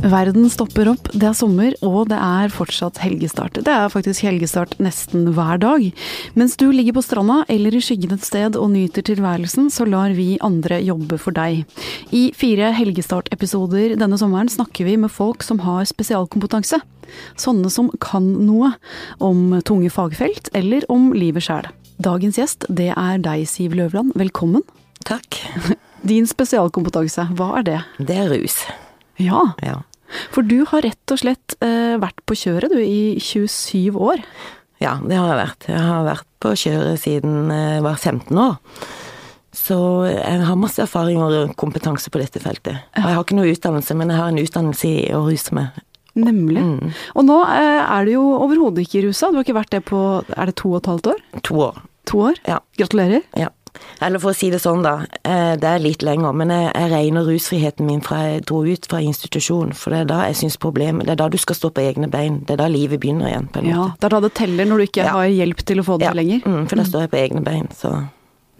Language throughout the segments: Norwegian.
Verden stopper opp, det er sommer, og det er fortsatt helgestart. Det er faktisk helgestart nesten hver dag. Mens du ligger på stranda eller i skyggen et sted og nyter tilværelsen, så lar vi andre jobbe for deg. I fire helgestart-episoder denne sommeren snakker vi med folk som har spesialkompetanse. Sånne som kan noe om tunge fagfelt, eller om livet sjæl. Dagens gjest, det er deg, Siv Løvland. Velkommen. Takk. Din spesialkompetanse, hva er det? Det er rus. Ja, Ja. For du har rett og slett eh, vært på kjøret du i 27 år. ja, det har jeg vært. Jeg har vært på kjøret siden jeg var 15 år. Så jeg har masse erfaring og kompetanse på dette feltet. Og jeg har ikke noe utdannelse, men jeg har en utdannelse i å ruse meg. Nemlig. Og nå eh, er du jo overhodet ikke rusa. Du har ikke vært det på er det to og et halvt år? To år. To år? Ja. Gratulerer. ja. Eller for å si det sånn, da. eh, Det er litt lenger, men jeg, jeg regner rusfriheten min fra jeg dro ut fra institusjon. For det er da jeg syns problemet Det er da du skal stå på egne bein. Det er da livet begynner igjen, på en Ja, måte. Det er da det teller når du ikke Ja. har hjelp til å få det Ja, lenger. Mm, for da står jeg på egne bein, så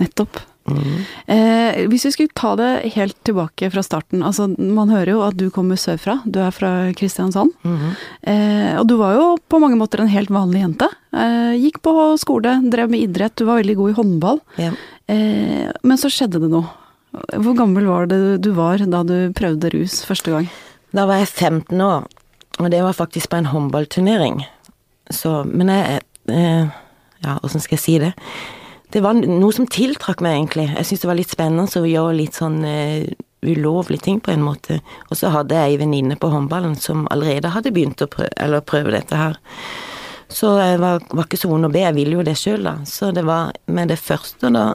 Nettopp. Mm. Eh, hvis vi skulle ta det helt tilbake fra starten. altså Man hører jo at du kommer sørfra. Du er fra Kristiansand. Mhm. Eh, og du var jo på mange måter en helt vanlig jente. Eh, gikk på skole, drev med idrett, du var veldig god i håndball. ja. Eh, men så skjedde det noe. Hvor gammel var det du var da du prøvde rus første gang? Da var jeg 15 år, og det var faktisk på en håndballturnering. Så, men jeg eh, Ja, åssen skal jeg si det? Det var noe som tiltrakk meg, egentlig. Jeg syntes det var litt spennende å gjøre litt sånn uh, ulovlige ting, på en måte. Og så hadde jeg ei venninne på håndballen som allerede hadde begynt å prøve, prøve dette her. Så jeg var, var ikke så vond å be, jeg ville jo det sjøl, da. Så det var med det første, da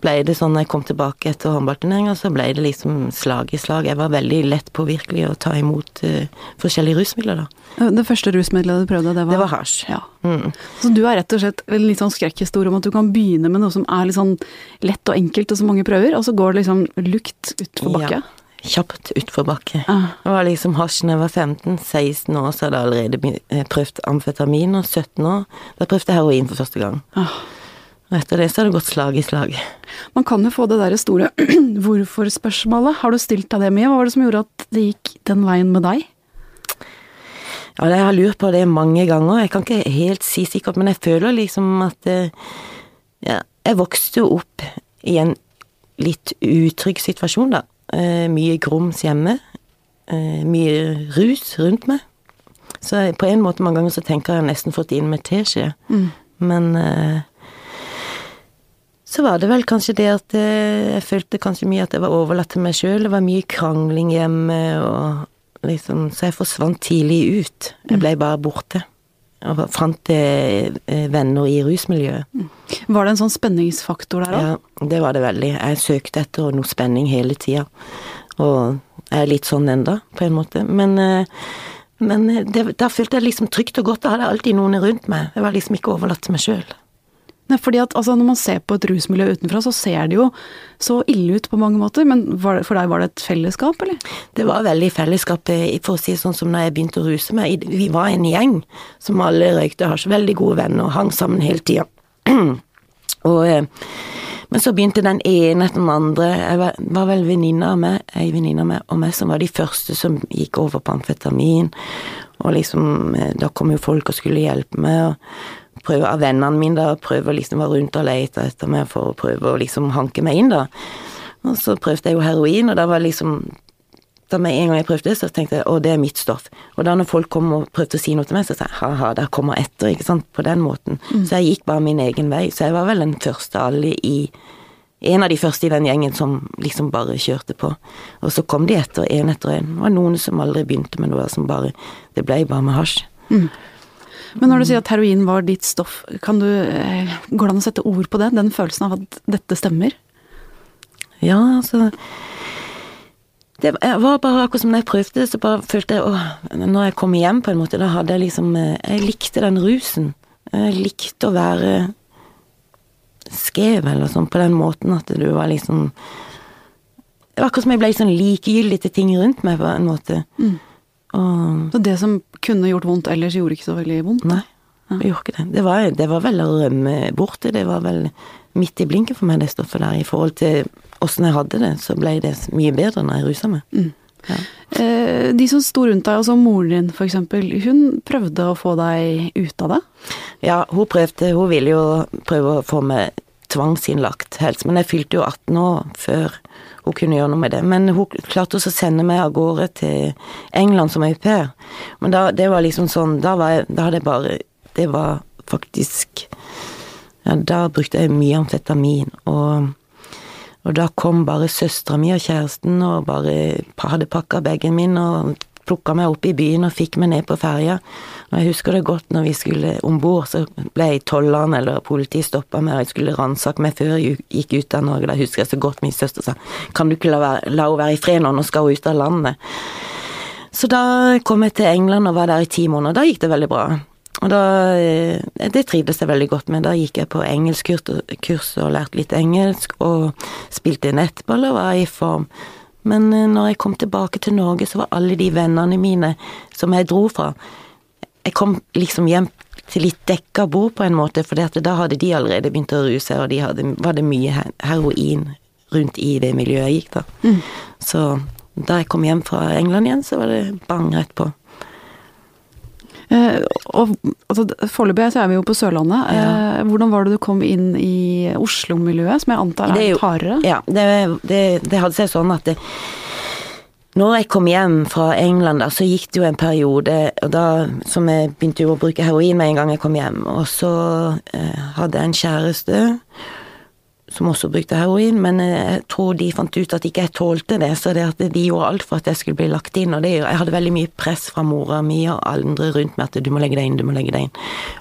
ble det sånn når jeg kom tilbake etter håndballturneringa, så ble det liksom slag i slag. Jeg var veldig lett påvirkelig å ta imot uh, forskjellige rusmidler, da. Det første rusmiddelet du prøvde, det var Det var hasj. Ja. Mm. Så du er rett og slett en litt sånn skrekkhistorie om at du kan begynne med noe som er litt sånn lett og enkelt, og som mange prøver, og så går det liksom lukt utfor bakke? Ja, kjapt utfor bakke. Ah. Det var liksom hasj da jeg var 15. 16 år så hadde jeg allerede eh, prøvd amfetamin, og 17 år da prøvde jeg heroin for første gang. Ah. Og etter det så har det gått slag i slag. Man kan jo få det derre store hvorfor-spørsmålet. Har du stilt deg det mye? Hva var det som gjorde at det gikk den veien med deg? Ja, jeg har lurt på det mange ganger. Jeg kan ikke helt si sikkert, men jeg føler liksom at eh, ja, Jeg vokste jo opp i en litt utrygg situasjon, da. Eh, mye grums hjemme. Eh, mye rus rundt meg. Så på en måte mange ganger så tenker jeg nesten fått det inn med teskje. Men eh, så var det vel kanskje det at eh, jeg følte kanskje mye at jeg var overlatt til meg sjøl. Det var mye krangling hjemme, og liksom Så jeg forsvant tidlig ut. Jeg ble bare borte. Og fant eh, venner i rusmiljøet. Var det en sånn spenningsfaktor der òg? Ja, det var det veldig. Jeg søkte etter noe spenning hele tida. Og jeg er litt sånn enda, på en måte. Men, eh, men det, da følte jeg liksom trygt og godt. Da hadde jeg alltid noen rundt meg. Jeg var liksom ikke overlatt til meg sjøl. Fordi at altså, Når man ser på et rusmiljø utenfra, så ser det jo så ille ut på mange måter. Men det, for deg var det et fellesskap, eller? Det var veldig fellesskap, eh, for å si sånn som når jeg begynte å ruse meg. Vi var en gjeng som alle røykte hasj, veldig gode venner, og hang sammen hele tida. eh, men så begynte den ene etter den andre. Jeg var, var vel venninna meg, ei venninne av meg og meg som var de første som gikk over på amfetamin. Og liksom, eh, da kom jo folk og skulle hjelpe meg. og prøve av vennene mine da, prøve å liksom være rundt og lete etter meg for å prøve å liksom hanke meg inn, da. Og så prøvde jeg jo heroin, og da var liksom da med en gang jeg prøvde det, så tenkte jeg å, det er mitt stoff. Og da når folk kom og prøvde å si noe til meg, så sa jeg ha-ha, der kommer etter, ikke sant, på den måten. Så jeg gikk bare min egen vei. Så jeg var vel den første alle i En av de første i den gjengen som liksom bare kjørte på. Og så kom de etter, en etter en. Det var noen som aldri begynte med noe, som bare Det ble bare med hasj. Men når du sier at heroin var ditt stoff, kan du, eh, går det an å sette ord på det? Den følelsen av at dette stemmer? Ja, altså Det var bare akkurat som da jeg prøvde så bare følte jeg åh, Når jeg kom hjem, på en måte, da hadde jeg liksom eh, Jeg likte den rusen. Jeg likte å være skrev, eller sånn, på den måten at du var liksom Det var akkurat som jeg ble sånn likegyldig til ting rundt meg, på en måte. Og Så det som kunne gjort vondt ellers, gjorde ikke så veldig vondt? Nei, det gjorde ikke det. Det var, det var vel å rømme borte. Det var vel midt i blinken for meg, det stoffet der. I forhold til åssen jeg hadde det, så ble det mye bedre når jeg rusa meg. Ja. Eh, De som sto rundt deg, altså moren din eksempel, hun prøvde å få deg ut av det? Ja, hun prøvde, hun ville jo prøve å få meg tvangsinnlagt helst, men jeg fylte jo 18 år før hun kunne gjøre noe med det. Men hun klarte også å sende meg av gårde til England som au pair. Men da, det var liksom sånn, da var jeg, da hadde jeg bare, det var faktisk, ja, da brukte jeg mye amfetamin, og, og da kom bare søstera mi og kjæresten og bare hadde pakka bagen min og plukka meg opp i byen og fikk meg ned på ferja. Og jeg husker det godt når vi skulle om bord, så ble tolleren eller politiet stoppa meg, og jeg skulle ransake meg før jeg gikk ut av Norge. Da husker jeg så godt min søster sa kan du ikke la, være, la henne være i fred nå, nå skal hun ut av landet. Så da kom jeg til England og var der i ti måneder. Da gikk det veldig bra. Og da, eh, Det trivdes jeg veldig godt med. Da gikk jeg på engelskkurs og lærte litt engelsk, og spilte nettball og var i form. Men eh, når jeg kom tilbake til Norge, så var alle de vennene mine som jeg dro fra Jeg kom liksom hjem til litt dekka bord på en måte, for da hadde de allerede begynt å ruse, og de hadde, var det mye heroin rundt i det miljøet jeg gikk, da. Så da jeg kom hjem fra England igjen, så var det bang rett på. Eh, og altså, Foreløpig så er vi jo på Sørlandet. Ja. hvordan var det du kom inn i Oslo-miljøet, som jeg antar er litt hardere? Ja, det, det, det hadde seg sånn at det, når jeg kom hjem fra England, da, så gikk det jo en periode og da, som jeg begynte å bruke heroin med en gang jeg kom hjem. Og så eh, hadde jeg en kjæreste som også brukte heroin, men eh, jeg tror de fant ut at ikke jeg tålte det, så det at de gjorde alt for at jeg skulle bli lagt inn. Og det, jeg hadde veldig mye press fra mora mi og andre rundt meg at du må legge deg inn, du må legge deg inn.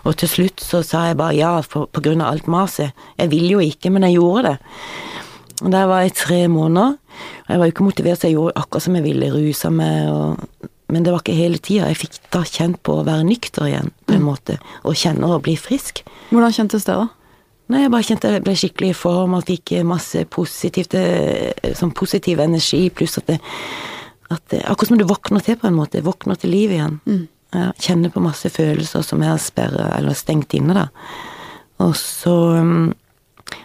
Og til slutt så sa jeg bare ja på, på grunn av alt maset. Jeg ville jo ikke, men jeg gjorde det. Og Der var jeg tre måneder. og Jeg var jo ikke motivert, så jeg gjorde akkurat som jeg ville, rusa meg og Men det var ikke hele tida. Jeg fikk da kjent på å være nykter igjen, på en måte. Og kjenne å bli frisk. Hvordan kjentes det, da? Nei, jeg bare kjente jeg ble skikkelig i form og fikk masse positivt, eh, sånn positiv energi, pluss at det, at det Akkurat som du våkner til, på en måte. Våkner til liv igjen. Ja, kjenner på masse følelser som jeg har sperra eller stengt inne, da. Og så mm,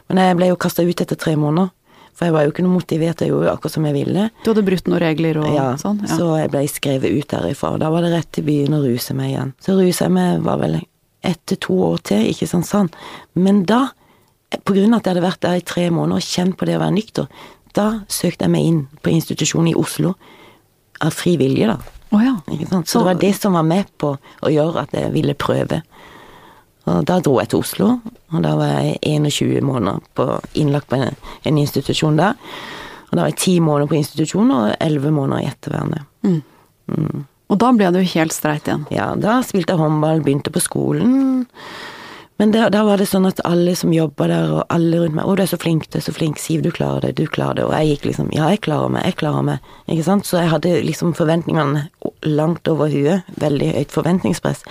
Men jeg ble jo kasta ut etter tre måneder. For jeg var jo ikke noe motivert, jeg gjorde jo akkurat som jeg ville. Du hadde brutt noen regler og Ja, sånn? Ja. så jeg ble skrevet ut derifra. og Da var det rett til byen å ruse meg igjen. Så rusa jeg meg var vel ett til to år til, ikke sant sånn. Men da, på grunn av at jeg hadde vært der i tre måneder og kjent på det å være nykter, da søkte jeg meg inn på institusjon i Oslo. Av fri vilje, da. Oh, ja. Så det var det som var med på å gjøre at jeg ville prøve. Og da dro jeg til Oslo, og da var jeg 21 måneder på, innlagt på en, en institusjon der. Og da var jeg 10 måneder på institusjon og 11 måneder i ettervernet. Og da ble du helt streit igjen? Ja, da spilte jeg håndball, begynte på skolen. Men da, da var det sånn at alle som jobba der, og alle rundt meg 'Å, du er så flink, du er så flink, Siv, du klarer det, du klarer det.' Og jeg gikk liksom 'Ja, jeg klarer meg, jeg klarer meg'. Ikke sant? Så jeg hadde liksom forventningene langt over huet. Veldig høyt forventningspress.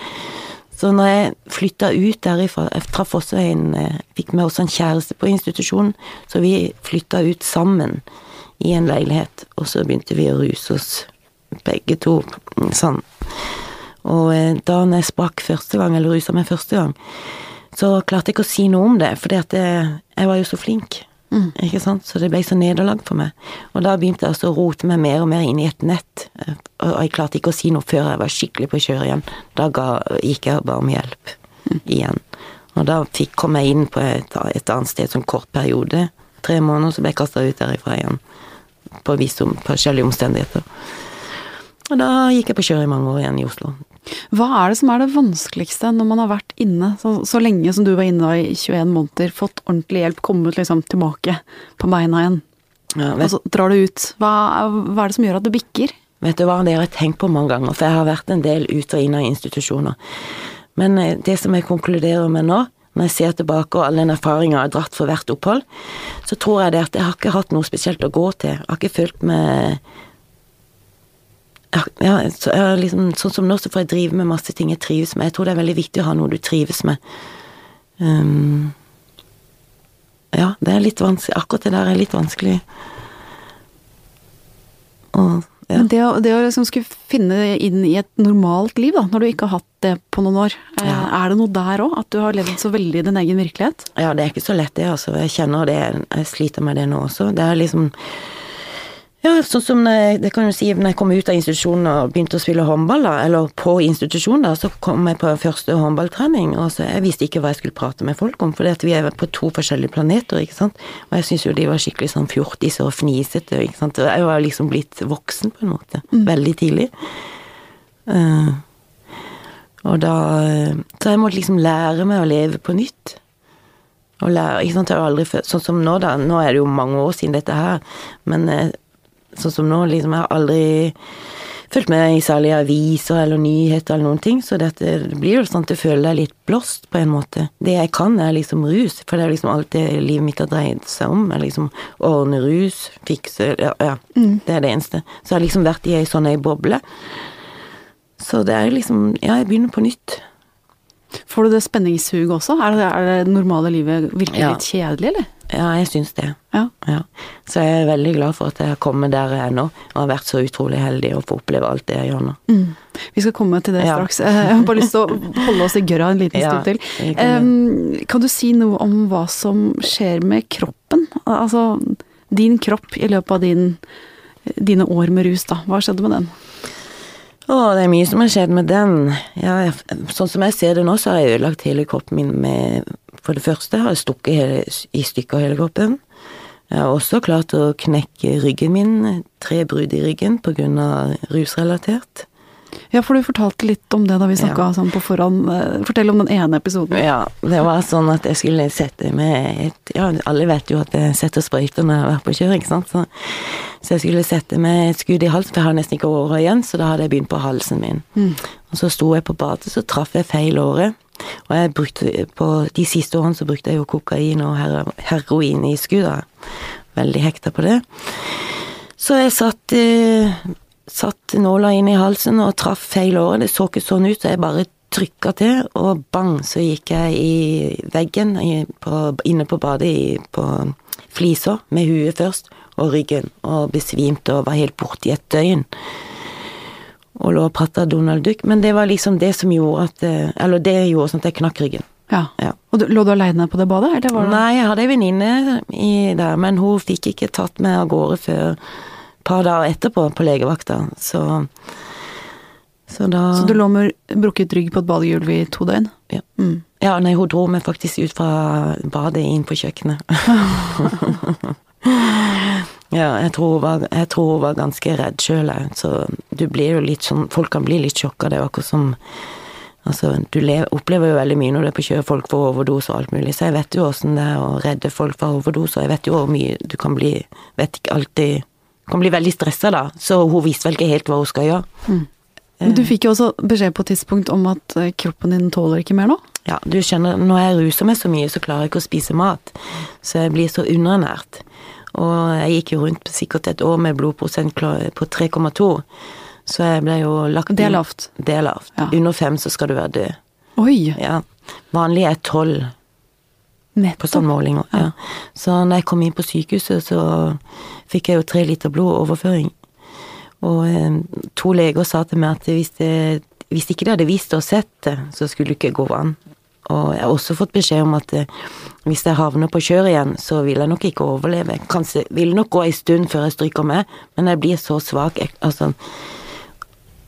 Så når jeg flytta ut derifra Jeg traff også en eh, Fikk med også en kjæreste på institusjonen, så vi flytta ut sammen i en leilighet, og så begynte vi å ruse oss begge to sånn. Og eh, da når jeg sprakk første gang, eller rusa meg første gang, så klarte jeg ikke å si noe om det, for jeg var jo så flink. Ikke sant? Så det ble så nederlag for meg. Og da begynte jeg å rote meg mer og mer inn i et nett. eh, Og jeg klarte ikke å si noe før jeg var skikkelig på kjøret igjen. Da ga, gikk jeg bare om hjelp igjen. Og da fikk, kom jeg inn på et, et annet sted som kort periode. Tre måneder, så ble jeg kasta ut derifra igjen. På visse om- forskjellige omstendigheter. Og da gikk jeg på kjøret i mange år igjen i Oslo. Hva er det som er det vanskeligste når man har vært inne så, så lenge som du var inne i 21 måneder, fått ordentlig hjelp, kommet liksom tilbake på beina igjen, Ja, og så drar du ut? Hva, hva er det som gjør at du bikker? vet du hva, det har jeg tenkt på mange ganger, for jeg har vært en del ut og inn av institusjoner. Men eh, det som jeg konkluderer med nå, når jeg ser tilbake og all den erfaringa jeg har dratt for hvert opphold, så tror jeg det at jeg har ikke hatt noe spesielt å gå til. Jeg har ikke følt meg ja, ja, så liksom, sånn som nå så får jeg drive med masse ting jeg trives med. Jeg tror det er veldig viktig å ha noe du trives med. Um, ja, det er litt vanskelig. Akkurat det der er litt vanskelig. Og, ja. Men det det å liksom skulle finne inn i et normalt liv, da, når du ikke har hatt det på noen år, eh, Ja. er det noe der òg? At du har levd så veldig i din egen virkelighet? Ja, det er ikke så lett det, altså. Jeg kjenner det, jeg sliter med det nå også. Det er liksom Ja, sånn som jeg, det kan du si, når jeg kom ut av institusjonen og begynte å spille håndball, da, eller på institusjon, da, så kom jeg på første håndballtrening, og så jeg visste ikke hva jeg skulle prate med folk om, for vi er på to forskjellige planeter, ikke sant, og jeg syns jo de var skikkelig sånn fjortiser og fnisete, ikke sant, og jeg var liksom blitt voksen på en måte, veldig tidlig. Uh, og da Så jeg måtte liksom lære meg å leve på nytt. Og lære, ikke sant, jeg har aldri Sånn som nå, da. Nå er det jo mange år siden dette her, men sånn som nå, liksom, jeg har aldri fulgt med i særlig aviser eller nyheter eller noen ting, så dette, det blir jo sånn at du føler deg litt blåst, på en måte. Det jeg kan, er liksom rus, for det er liksom alt det livet mitt har dreid seg om. er liksom ordne rus, fikse Ja, ja mm. det er det eneste. Så jeg har liksom vært i ei sånn ei boble. Så det er liksom Ja, jeg begynner på nytt. Får du det spenningshuget også? Er det, er det normale livet virkelig ja. litt kjedelig, eller? Ja, jeg syns det. Ja. ja. Så jeg er veldig glad for at jeg har kommet der jeg er nå, og har vært så utrolig heldig å få oppleve alt det jeg gjør nå. Mm. Vi skal komme til det ja. straks. Jeg har bare lyst til å holde oss i gørra en liten stund til. Kan, um, kan du si noe om hva som skjer med kroppen? Altså din kropp i løpet av din, dine år med rus, da. Hva skjedde med den? Å, det er mye som har skjedd med den. Ja, sånn som jeg ser det nå, så har jeg ødelagt hele kroppen min med For det første har jeg stukket hele, i stykker hele kroppen. Jeg har også klart å knekke ryggen min, tre brudd i ryggen av rusrelatert. Ja, for du fortalte litt om det da vi snakka ja. sånn på forhånd. Fortell om den ene episoden. Ja, det var sånn at jeg skulle sette med et Ja, alle vet jo at jeg setter sprøyter når jeg har vært på kjør, ikke sant. Så, så, jeg skulle sette med et skudd i halsen, for jeg har nesten ikke året igjen, så da hadde jeg begynt på halsen min. Mm. Og så sto jeg på badet, så traff jeg feil året. Og jeg brukte, på de siste årene så brukte jeg jo kokain og heroin i skuddet. Veldig hekta på det. Så jeg satt eh, satt nåla inn i halsen og traff feil åre. Det så ikke sånn ut, så jeg bare trykka til, og bang, så gikk jeg i veggen i, på, inne på badet i, på flisa, med huet først, og ryggen, og besvimte og var helt borte i et døgn. Og lå og prata Donald Duck, men det var liksom det som gjorde at eh, Eller det gjorde sånn at jeg knakk ryggen. Ja. ja. Og du, Lå du aleine på det badet, det Nei, jeg hadde ei venninne der, men hun fikk ikke tatt meg av gårde før par dager etterpå på legevakta, så så da Så du lå med brukket rygg på et badegulv i to døgn? Ja. Mm. ja, nei, hun dro meg faktisk ut fra badet inn på kjøkkenet. ja, jeg tror, var, jeg tror, hun var, ganske redd sjøl, så du blir jo litt sånn Folk kan bli litt sjokka, det er akkurat som Altså, du opplever jo veldig mye når du er på kjøret, folk får overdose og alt mulig, så jeg vet jo åssen det er å redde folk fra overdose, og jeg vet jo hvor mye du kan bli Vet ikke alltid kan bli veldig stressa da, så hun visste vel ikke helt hva hun skal gjøre. Mm. Men du fikk jo også beskjed på et tidspunkt om at eh, kroppen din tåler ikke mer nå? Ja, du skjønner, når jeg ruser meg så mye, så klarer jeg ikke å spise mat. Så jeg blir så underernært. Og jeg gikk jo rundt sikkert et år med blodprosent på 3,2. Så jeg ble jo lagt Det er lavt? Det er lavt. Ja. Under fem så skal du være død. Oi! Ja. Vanlig er tolv. På måling òg, Ja. Så når jeg kom inn på sykehuset, så fikk jeg jo tre liter blodoverføring. Og eh, to leger sa til meg at hvis, det, hvis ikke de hadde visst og sett det, så skulle det ikke gå an. Og jeg har også fått beskjed om at eh, hvis jeg havner på kjør igjen, så vil jeg nok ikke overleve. Kanskje vil nok gå ei stund før jeg stryker med, men jeg blir så svak. Jeg, altså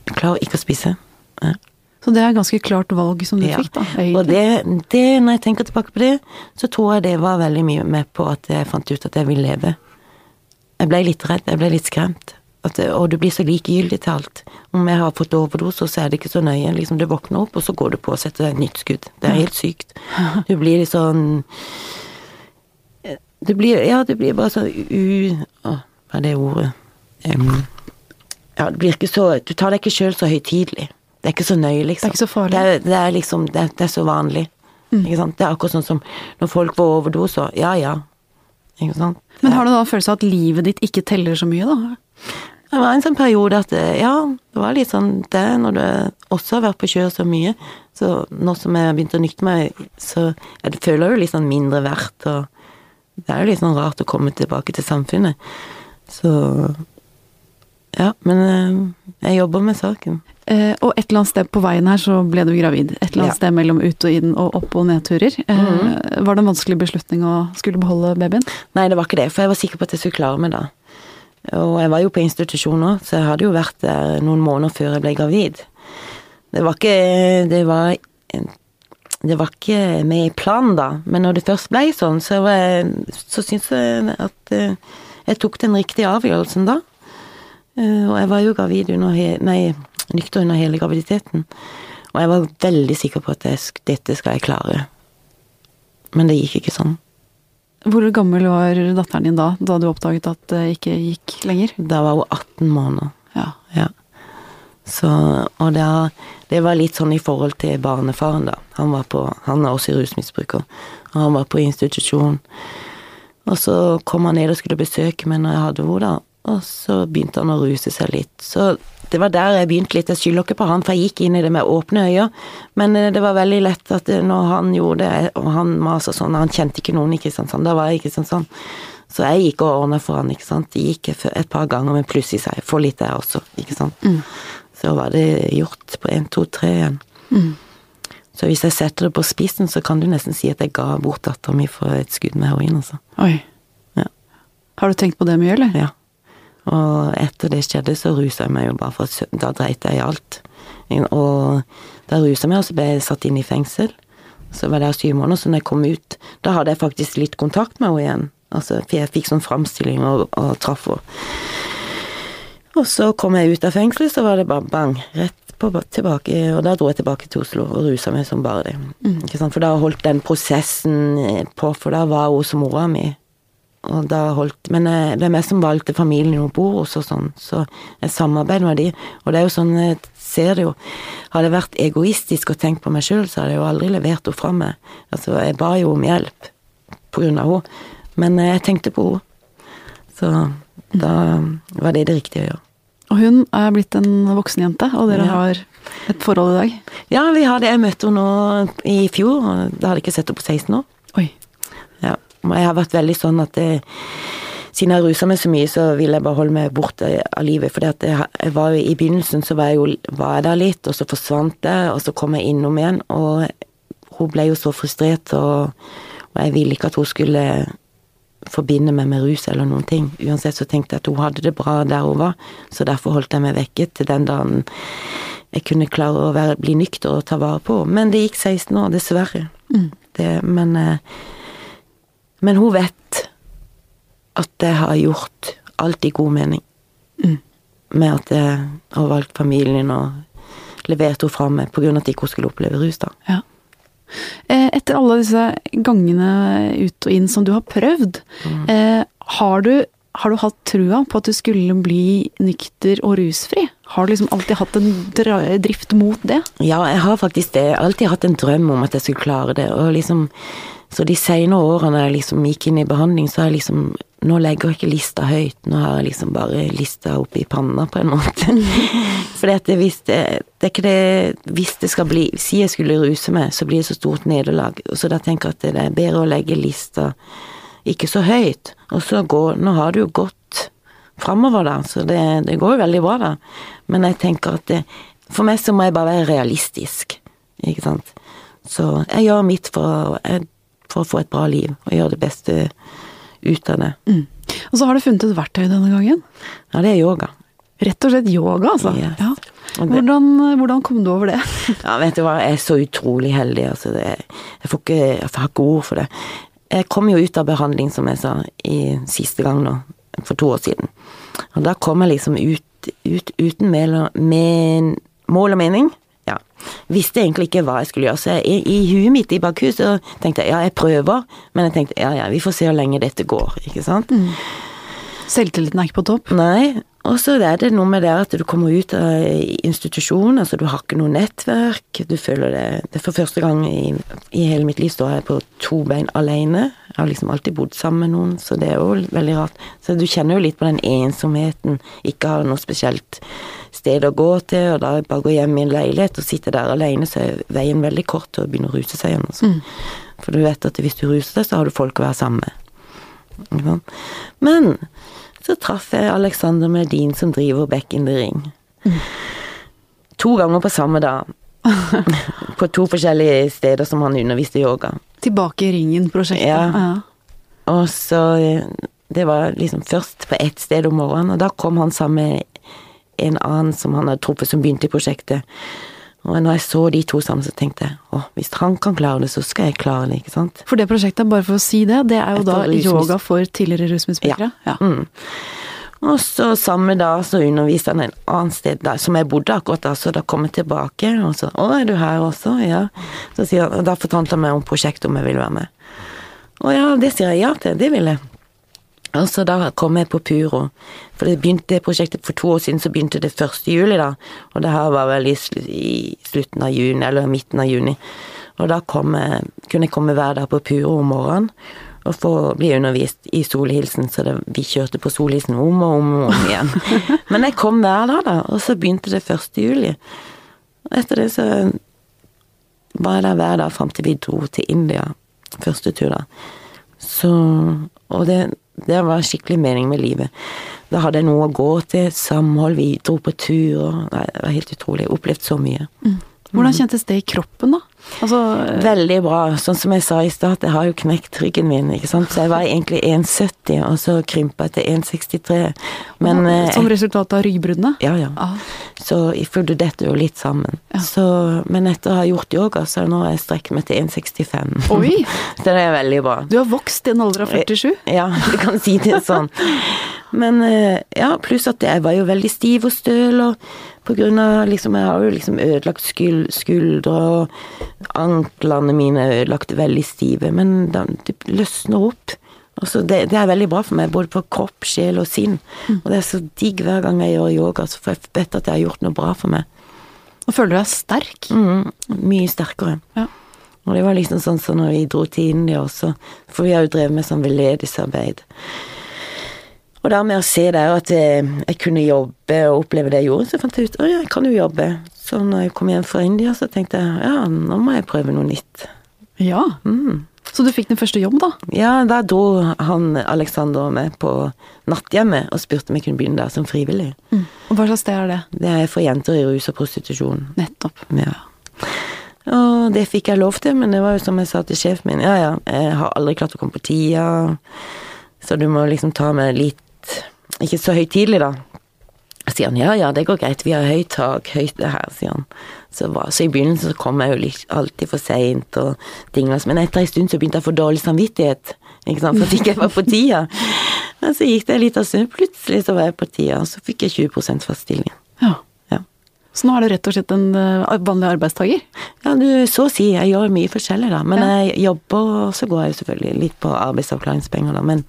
Jeg klarer ikke å spise. Ja. Så det er et ganske klart valg som du ja. fikk, da. Egentlig. Og det, det, når jeg tenker tilbake på det, så tror jeg det var veldig mye med på at jeg fant ut at jeg vil leve. Jeg ble litt redd, jeg ble litt skremt. At, og du blir så likegyldig til alt. Om jeg har fått overdose, så er det ikke så nøye. Liksom, du våkner opp, og så går du på og setter deg et nytt skudd. Det er helt sykt. Du blir litt sånn Du blir Ja, du blir bare så u... Å, hva er det ordet? Um, ja, det blir ikke så Du tar deg ikke sjøl så høytidelig. Det er ikke så nøye, liksom. Det er ikke så farlig. Det er, det er liksom det, det, er så vanlig. Mm. Ikke sant? Det er akkurat sånn som når folk får overdoser. Ja ja. Ikke sant. Men har du da følelse av at livet ditt ikke teller så mye, da? Det var en sånn periode at ja, det var litt sånn det når du også har vært på kjøret så mye. Så nå som jeg har begynt å nykte meg, så jeg føler jo litt sånn mindre verdt, og det er jo litt sånn rart å komme tilbake til samfunnet. Så ja, men eh, jeg jobber med saken. Eh, og et eller annet sted på veien her så ble du gravid. Et eller annet ja. sted mellom ut og inn og opp- og nedturer. Eh, mm. Var det en vanskelig beslutning å skulle beholde babyen? Nei, det var ikke det, for jeg var sikker på at jeg skulle klare meg da. Og jeg var jo på institusjon nå, så jeg hadde jo vært der noen måneder før jeg ble gravid. Det var ikke Det var det var ikke med i planen da, men når det først ble sånn, så, jeg, så syns jeg at eh, jeg tok den riktige avgjørelsen da. Og jeg var jo gravid under nei, nykter under hele graviditeten. Og jeg var veldig sikker på at jeg, dette skal jeg klare. Men det gikk ikke sånn. Hvor gammel var datteren din da, da du oppdaget at det ikke gikk lenger? Da var hun 18 måneder. Ja. Ja. Så, og da, det var litt sånn i forhold til barnefaren, da. Han var på, han er også rusmisbruker, og han var på institusjon. Og så kom han ned og skulle besøke meg når jeg hadde henne, da. Og så begynte han å ruse seg litt. Så det var der jeg begynte litt. Jeg skylder ikke på han, for jeg gikk inn i det med åpne øyne. Men eh, det var veldig lett at eh, når han gjorde det, og han maser sånn Han kjente ikke noen i Kristiansand, da var jeg i Kristiansand. Så jeg gikk og ordna for han, ikke sant. Det gikk et par ganger, men plutselig sa jeg få litt der også, ikke sant. Mm. Så var det gjort på én, to, tre igjen. Mm. Så hvis jeg setter det på spissen, så kan du nesten si at jeg ga bort dattera mi for et skudd med heroin, altså. Oi. Ja. Har du tenkt på det mye, eller? Ja. Og etter det skjedde, så rusa jeg meg jo bare for at Da dreit jeg i alt. Og da rusa jeg meg, og så ble jeg satt inn i fengsel. Så var det syv måneder, så når jeg kom ut, da hadde jeg faktisk litt kontakt med henne igjen. Altså, for jeg fikk sånn framstilling og, og traff henne. Og så kom jeg ut av fengselet, så var det bare bang, rett på, tilbake, og da dro jeg tilbake til Oslo og rusa meg som bare det. Sant? For da holdt den prosessen på, for da var hun som mora mi. Og da holdt, men eh, det er meg som valgte familien hun bor hos og sånn, så jeg samarbeider med de. Og det er jo sånn, jeg ser det jo Hadde jeg vært egoistisk og tenkt på meg sjøl, så hadde jeg jo aldri levert henne fra meg. Altså, jeg ba jo om hjelp på grunn av henne, men eh, jeg tenkte på henne. Så da var det det riktige å gjøre. Og hun er blitt en voksen jente, og dere Ja. har et forhold i dag. Ja, vi hadde, jeg møtte henne nå i fjor, og da hadde jeg ikke sett henne på 16 år. Oi. Ja, jeg har vært veldig sånn at det, siden jeg rusa meg så mye, så ville jeg bare holde meg borte av livet. For jeg, jeg var jo, i begynnelsen så var jeg jo var jeg der litt, og så forsvant jeg, og så kom jeg innom igjen. Og hun ble jo så frustrert, og, og jeg ville ikke at hun skulle forbinde meg med rus eller noen ting. Uansett så tenkte jeg at hun hadde det bra der hun var, så derfor holdt jeg meg vekke til den dagen jeg kunne klare å være, bli nykter og ta vare på henne. Men det gikk 16 år, dessverre. Mm. Det, men eh, men hun vet at jeg har gjort alt i god mening. Mm. Med at jeg har valgt familien og levert henne fra meg av at ikke hun skulle oppleve rus, da. Ja. Eh, Etter alle disse gangene ut og inn som du har prøvd, eh, har, du, har du hatt trua på at du skulle bli nykter og rusfri? Har du liksom alltid hatt en drift mot det? Ja, jeg har faktisk det. Jeg har alltid hatt en drøm om at jeg skulle klare det. Og liksom, så de senere årene jeg liksom gikk inn i behandling, så har jeg liksom Nå legger jeg ikke lista høyt, nå har jeg liksom bare lista oppi panna, på en måte. Det, hvis det, det er ikke det Hvis det skal bli Si jeg skulle ruse meg, så blir det så stort nederlag. Så da tenker jeg at det er bedre å legge lista ikke så høyt. Og så går Nå har det jo gått framover, da, så det, det går jo veldig bra, da. Men jeg tenker at det, for meg så må jeg bare være realistisk, ikke sant. Så jeg gjør mitt for, jeg, for å få et bra liv, og gjøre det beste ut av det. Mm. Og så har du funnet et verktøy denne gangen. Ja, det er yoga. Rett og slett yoga, altså. Yes. Ja. Hvordan, hvordan kom du over det? Ja, vet du hva, jeg er så utrolig heldig, altså. Det, jeg, får ikke, jeg får ikke ord for det. Jeg kom jo ut av behandling, som jeg sa, i siste gang nå, for to år siden. Og da kom jeg liksom ut, ut uten mel- med mål og mening. Ja. Visste egentlig ikke hva jeg skulle gjøre, så jeg, i, huet mitt i bakhus så tenkte jeg ja, jeg prøver, men jeg tenkte ja, ja, vi får se hvor lenge dette går, ikke sant. Selvtilliten er ikke på topp. Nei, og så er det noe med det at du kommer ut av institusjon, altså du har ikke noe nettverk, du føler det Det er for første gang i, i hele mitt liv står jeg på to bein alene. Jeg har liksom alltid bodd sammen med noen, så det er jo veldig rart. Så du kjenner jo litt på den ensomheten, ikke har noe spesielt sted å gå til, og da bare gå hjem i en leilighet og sitte der alene, så er veien veldig kort til å begynne å ruse seg igjen. Altså. For du vet at hvis du ruser deg, så har du folk å være sammen med. Men så traff jeg Alexander Medin som driver Back in the Ring. To ganger på samme dag. på to forskjellige steder som han underviste yoga. Tilbake i ringen-prosjektet. Ja. Og så Det var liksom først på ett sted om morgenen, og da kom han sammen med en annen som han hadde truffet som begynte i prosjektet. Og når jeg så de to sammen, så tenkte jeg å, hvis han kan klare det, så skal jeg klare det, ikke sant. For det prosjektet, bare for å si det, det er jo Etter da rusmis- yoga for tidligere rusmisbrukere? Ja. Mm. Og så samme dag så underviste han en annen sted der, som jeg bodde akkurat da, så da kom jeg tilbake, og så 'Å, er du her også?' Ja. Så sier han, og da fortalte han meg om prosjektet, om jeg ville være med. Å ja, det sier jeg ja til, det vil jeg. Og så da kom jeg på Puro, for det begynte det prosjektet for to år siden, så begynte det 1. juli da, og det her var vel i, slutten av juni, eller midten av juni. Og da kom jeg, kunne jeg komme hver dag på Puro om morgenen, og få bli undervist i Solhilsen, så det, vi kjørte på Solhilsen om og om og om igjen. Men jeg kom hver dag da, og så begynte det 1. juli. Og etter det så var jeg der hver dag fram til vi dro til India, første tur da. Så, og det, det var skikkelig mening med livet. Da hadde jeg noe å gå til, samhold, vi dro på tur, det var helt utrolig. Jeg opplevde så mye. Hvordan kjentes det i kroppen, da? Altså, Veldig bra. Sånn som jeg sa i stad, jeg har jo knekt ryggen min, ikke sant. Så jeg var egentlig 1,70, og så krympa jeg til 1,63. Men eh, som resultat av ryggbruddene? Ja, ja. Ah, Så for du detter jo litt sammen. Ja. Så, men etter å ha gjort yoga, så nå har jeg strekt meg til 1,65. Oi! Så det er veldig bra. Du har vokst i en alder av 47? Ja, du kan si det sånn. Men eh, ja, pluss at jeg var jo veldig stiv og støl, og på grunn av liksom Jeg har jo liksom ødelagt skul, skuldre, og anklene mine er ødelagt veldig stive, men det løsner opp. Altså det, det er veldig bra for meg, både på kropp, sjel og sinn. Og det er så digg hver gang jeg gjør yoga, så får jeg vet at jeg har gjort noe bra for meg. Og føler du deg sterk? Mm, mye sterkere. Ja. Og det var liksom sånn som når vi dro til India også, for vi har jo drevet med sånn veldedighetsarbeid. Og da med å se der at jeg, jeg kunne jobbe og oppleve det jeg gjorde, så fant jeg ut at jeg kan jo jobbe. Så når jeg kom hjem fra India, så tenkte jeg ja, nå må jeg prøve noe nytt. Ja. Mm. Så du fikk din første jobb, da? Ja, da dro han Alexander med på natthjemmet og spurte om jeg kunne begynne der som frivillig. Og hva slags sted er det? Det er for jenter i rus og prostitusjon. Nettopp. Ja. Og det fikk jeg lov til, men det var jo som jeg sa til sjefen min, ja ja, jeg har aldri klart å komme på tida, så du må liksom ta med litt Ikke så høytidelig, da. Sier han ja ja, det går greit, vi har høyt tak, høyt det her, sier han. Så, så i begynnelsen så kom jeg jo litt, alltid for seint og dinglas, men etter en stund så begynte jeg å få dårlig samvittighet, ikke sant, for at ikke jeg var på tida. Men så gikk det en liten stund, plutselig så var jeg på tida, og så fikk jeg 20 fast stilling. Ja. Ja. Så nå er du rett og slett en eh, vanlig arbeidstaker? Ja, du, så å si. Jeg gjør mye forskjellig, da. Men Ja. jeg jobber, og så går jeg jo selvfølgelig litt på arbeidsavklaringspenger, da. Men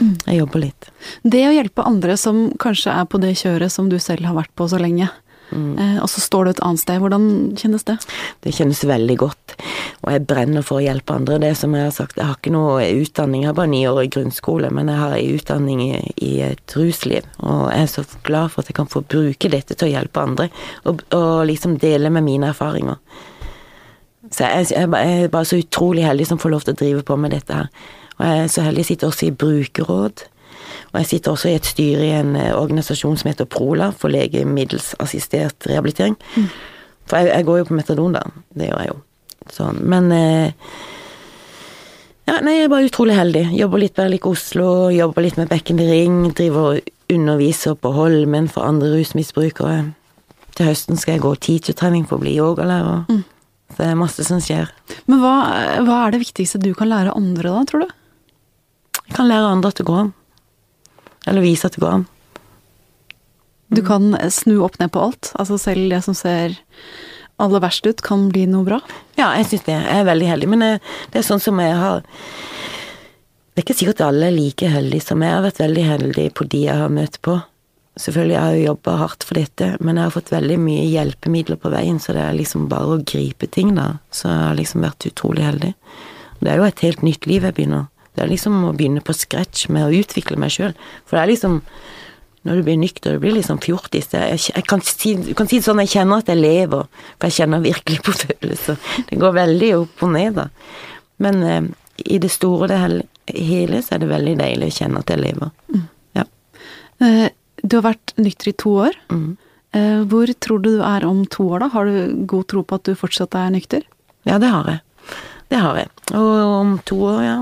jeg jobber litt. Det å hjelpe andre som kanskje er på det kjøret som du selv har vært på så lenge, mm. og så står du et annet sted, hvordan kjennes det? Det kjennes veldig godt. Og jeg brenner for å hjelpe andre. Det som jeg har sagt, jeg har ikke noe utdanning, jeg har bare ni år i grunnskole, men jeg har en utdanning i, i et rusliv. Og jeg er så glad for at jeg kan få bruke dette til å hjelpe andre, og, og liksom dele med mine erfaringer. Så jeg, jeg, jeg er bare så utrolig heldig som får lov til å drive på med dette her. Og jeg er så heldig jeg sitter også i brukerråd. Og jeg sitter også i et styre i en eh, organisasjon som heter Prola, for legemiddelsassistert rehabilitering. For jeg, jeg går jo på metadon, da. Det gjør jeg jo. Sånn. Men eh, ja, nei, jeg er bare utrolig heldig. Jobber litt med like Oslo, jobber litt med Bekken Ring, driver og underviser på Holmen for andre rusmisbrukere. Til høsten skal jeg gå teachertrening for å bli yogalærer. Så det er masse som skjer. Men hva, hva er det viktigste du kan lære andre da, tror du? Kan lære andre at det går an. Eller vise at det går an. Du kan snu opp ned på alt. Altså selv det som ser aller verst ut, kan bli noe bra. Ja, jeg syns det. Jeg er veldig heldig. Men jeg, det er sånn som jeg har Det er ikke sikkert alle er like heldige som jeg. Jeg har vært veldig heldig på de jeg har møtt på. Selvfølgelig jeg har jeg jo jobba hardt for dette, men jeg har fått veldig mye hjelpemidler på veien, så det er liksom bare å gripe ting, da. Så jeg har liksom vært utrolig heldig. Det er jo et helt nytt liv jeg begynner. Det er liksom å begynne på scratch med å utvikle meg sjøl. For det er liksom når du blir nykter, du blir liksom fjortis. Jeg, jeg kan si, kan si det sånn, jeg kjenner at jeg lever, for jeg kjenner virkelig på følelser. Det går veldig opp og ned, da. Men eh, i det store og det hele så er det veldig deilig å kjenne at jeg lever. Ja. Eh, Du har vært nykter i to år. Mm. Eh, Hvor tror du du er om to år, da? Har du god tro på at du fortsatt er nykter? ja, det har jeg. Det har jeg. Og om to år, ja.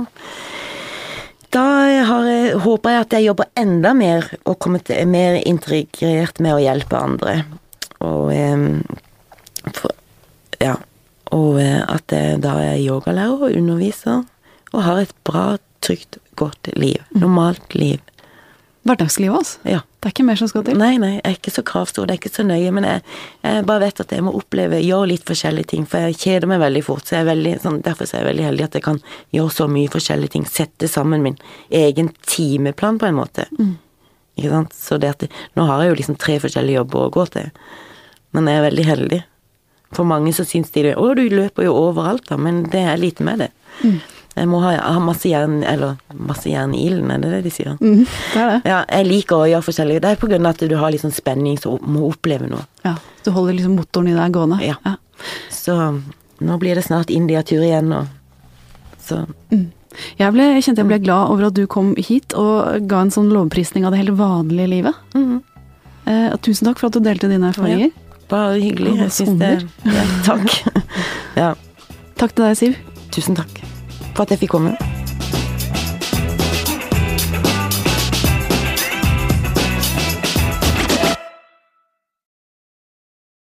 Da har håper jeg at jeg jobber enda mer og kommer til, mer integrert med å hjelpe andre. Og eh, for, Ja. Og eh, at jeg da er yogalærer og underviser og har et bra, trygt, godt liv. Normalt liv. Hverdagslivet, altså. Ja. Det er ikke mer som skal til. Nei, nei, jeg er ikke så kravstor, det er ikke så nøye, men jeg, jeg bare vet at jeg må oppleve, gjøre litt forskjellige ting, for jeg kjeder meg veldig fort, så veldig, sånn, derfor er jeg veldig heldig at jeg kan gjøre så mye forskjellige ting, sette sammen min egen timeplan på en måte. Ikke sant, så det at det, nå har jeg jo liksom tre forskjellige jobber å gå til, men jeg er veldig heldig. For mange så syns de det, å du løper jo overalt da, men det er lite med det. Jeg må ha, ha masse jern, eller masse jern i ilden, er det det de sier? Mm, det er det. Ja, jeg liker å gjøre forskjellige Det er på grunn av at du har litt sånn spenning, så må oppleve noe. Ja, Du holder liksom motoren i deg gående. Ja. Så nå blir det snart India-tur igjen, og så Jeg, ble, jeg kjente jeg ble glad over at du kom hit og ga en sånn lovprisning av det helt vanlige livet. Eh, tusen takk for at du delte dine erfaringer. bare hyggelig. Ja, Jeg syns det ja, Takk. Ja, Takk til deg, Siv. tusen takk for at jeg fikk komme.